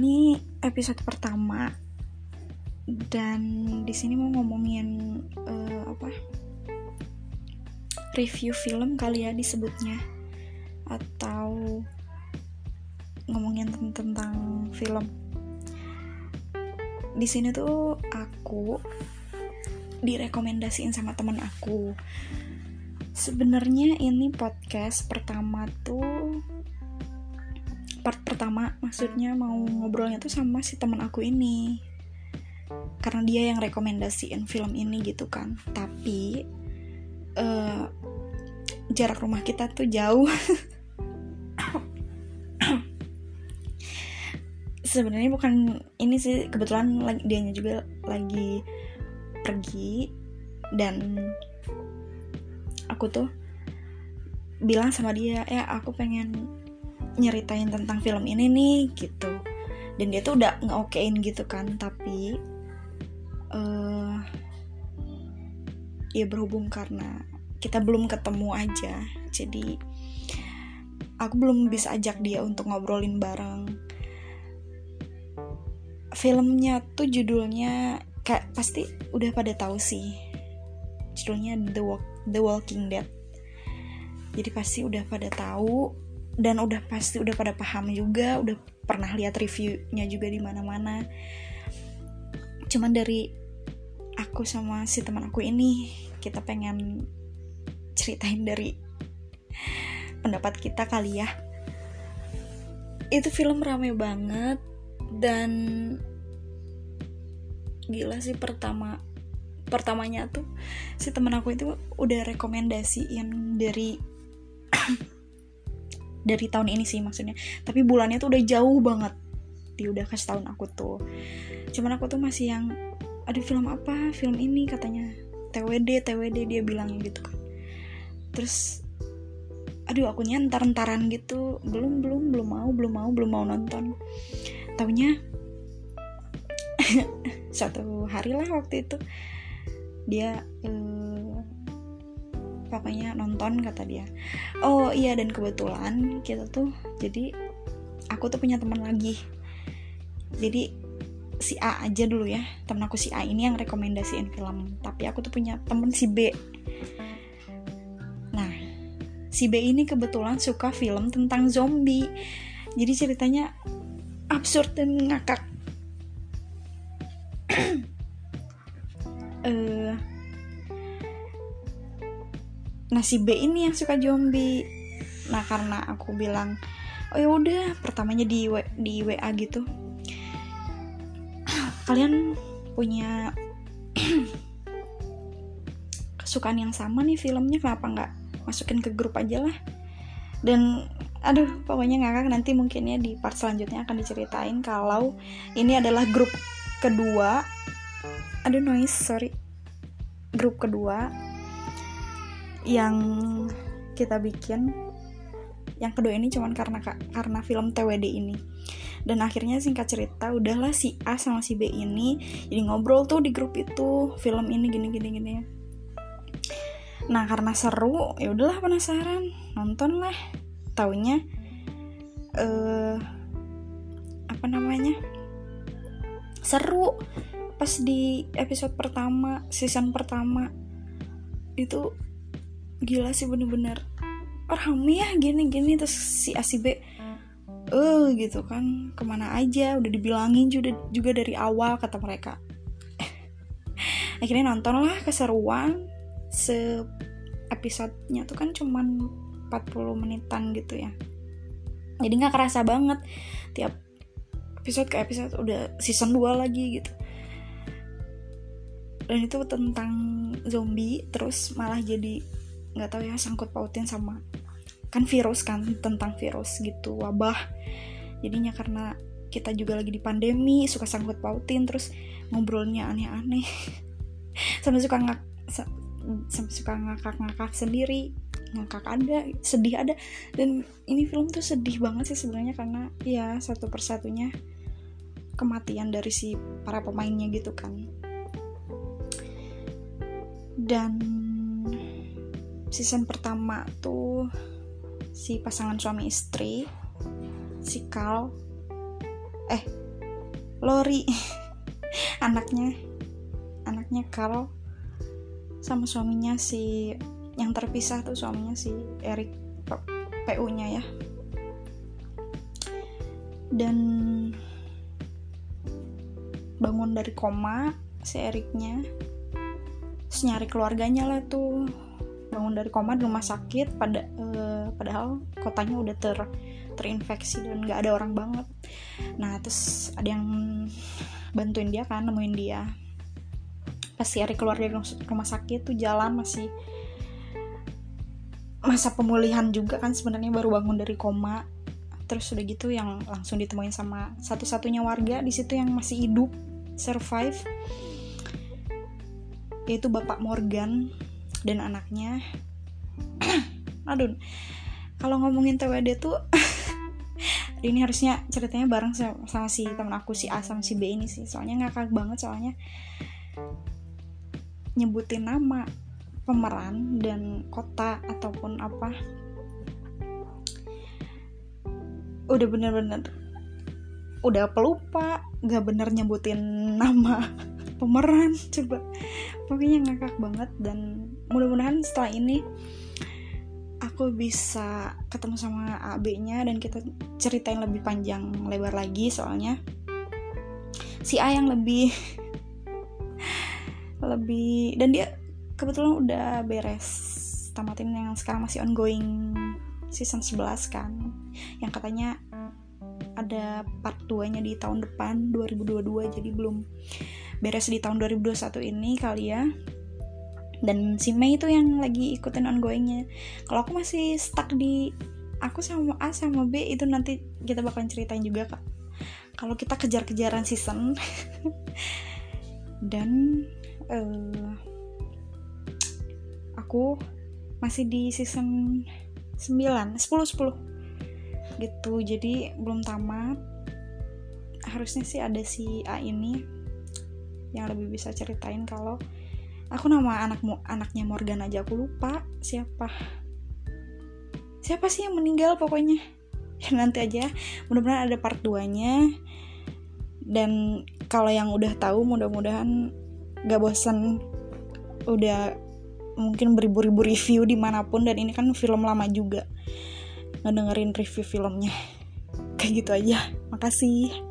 ini episode pertama. Dan di sini mau ngomongin uh, apa? Review film kali ya disebutnya. Atau ngomongin tentang film. Di sini tuh aku direkomendasiin sama teman aku. Sebenarnya ini podcast pertama tuh part pertama maksudnya mau ngobrolnya tuh sama si teman aku ini. Karena dia yang rekomendasiin film ini gitu kan. Tapi uh, jarak rumah kita tuh jauh. Sebenarnya bukan ini sih kebetulan lagi dianya juga lagi pergi. Dan aku tuh bilang sama dia ya aku pengen nyeritain tentang film ini nih gitu. Dan dia tuh udah ngeokein gitu kan tapi uh, ya berhubung karena kita belum ketemu aja jadi aku belum bisa ajak dia untuk ngobrolin bareng. Filmnya tuh judulnya kayak pasti udah pada tahu sih judulnya The Walk The Walking Dead. Jadi pasti udah pada tahu dan udah pasti udah pada paham juga udah pernah lihat reviewnya juga di mana-mana. Cuman dari aku sama si teman aku ini kita pengen ceritain dari pendapat kita kali ya. Itu film rame banget dan gila sih pertama pertamanya tuh si temen aku itu udah rekomendasiin dari dari tahun ini sih maksudnya. Tapi bulannya tuh udah jauh banget. Dia udah kasih tahun aku tuh. Cuman aku tuh masih yang ada film apa? Film ini katanya. TWD TWD dia bilangnya gitu. Kan terus aduh aku nyantar ntaran gitu. Belum belum belum mau belum mau belum mau nonton. Taunya satu hari lah waktu itu dia uh, pokoknya nonton kata dia. Oh iya dan kebetulan kita tuh jadi aku tuh punya teman lagi. Jadi si A aja dulu ya. Temen aku si A ini yang rekomendasiin film. Tapi aku tuh punya temen si B. Nah si B ini kebetulan suka film tentang zombie. Jadi ceritanya absurd dan ngakak. Uh, nah si B ini yang suka zombie. Nah karena aku bilang oh ya udah pertamanya di w, di WA gitu. Kalian punya kesukaan yang sama nih filmnya kenapa nggak masukin ke grup aja lah? Dan aduh pokoknya ngakak nanti mungkinnya di part selanjutnya akan diceritain kalau ini adalah grup kedua. Aduh noise sorry. Grup kedua yang kita bikin yang kedua ini cuman karena karena film TWD ini. Dan akhirnya singkat cerita udahlah si A sama si B ini jadi ngobrol tuh di grup itu film ini gini gini gini. Nah karena seru ya udahlah penasaran nonton lah taunya uh, apa namanya? Seru pas di episode pertama season pertama itu gila sih bener-bener. Rame ya gini-gini. Terus si A si B eh gitu kan. Ke mana aja? Udah dibilangin juga juga dari awal kata mereka. Akhirnya nonton lah keseruan se episodenya tuh kan cuman 40 menitan gitu ya. Jadi nggak kerasa banget. Tiap episode ke episode udah season 2 lagi gitu. Dan itu tentang zombie terus malah jadi nggak tahu ya sangkut pautin sama kan virus kan tentang virus gitu wabah. Jadinya karena kita juga lagi di pandemi suka sangkut pautin terus ngobrolnya aneh-aneh. Sampai suka ngak sampai suka ngakak-ngakak sendiri ngakak ada sedih ada. Dan ini film tuh sedih banget sih sebenarnya karena ya satu persatunya kematian dari si para pemainnya gitu kan. Dan season pertama tuh si pasangan suami istri si Carl eh Lori anaknya anaknya Carl sama suaminya si yang terpisah tuh suaminya si Eric PU-nya ya. Dan bangun dari koma si Ericnya terus nyari keluarganya lah tuh bangun dari koma di rumah sakit pada uh, padahal kotanya udah ter terinfeksi dan nggak ada orang banget. Nah terus ada yang bantuin dia kan nemuin dia. Pas Eric keluar dari rumah sakit tuh jalan masih masa pemulihan juga kan sebenarnya baru bangun dari koma. Terus udah gitu yang langsung ditemuin sama satu-satunya warga di situ yang masih hidup survive. Yaitu bapak Morgan dan anaknya. Aduh kalau ngomongin TWD tuh ini harusnya ceritanya bareng sama, sama si temen aku si A sama si B ini sih. Soalnya ngakak banget soalnya nyebutin nama pemeran dan kota ataupun apa. Udah bener-bener udah pelupa gak bener nyebutin nama pemeran coba. Pokoknya ngakak banget dan mudah-mudahan setelah ini aku bisa ketemu sama AB-nya dan kita ceritain lebih panjang lebar lagi soalnya. Si A yang lebih lebih dan dia kebetulan udah beres. Tamatin yang sekarang masih ongoing season 11 kan. Yang katanya ada part 2 nya di tahun depan 2022 jadi belum beres di tahun 2021 ini kali ya. Dan si Mei itu yang lagi ikutin ongoingnya. Kalau aku masih stuck di aku sama A sama B itu nanti kita bakalan ceritain juga kak. Kalau kita kejar-kejaran season dan uh, aku masih di season 9 10 10 gitu jadi belum tamat. Harusnya sih ada si A ini yang lebih bisa ceritain kalau aku nama anakmu anaknya Morgan aja aku lupa siapa. Siapa sih yang meninggal pokoknya? Ya nanti aja. Mudah-mudahan ada part 2 nya dan kalau yang udah tahu mudah-mudahan gak bosan udah mungkin beribu-ribu review di mana pun. Dan ini kan film lama juga. Ngedengerin review filmnya. Kayak gitu aja. Makasih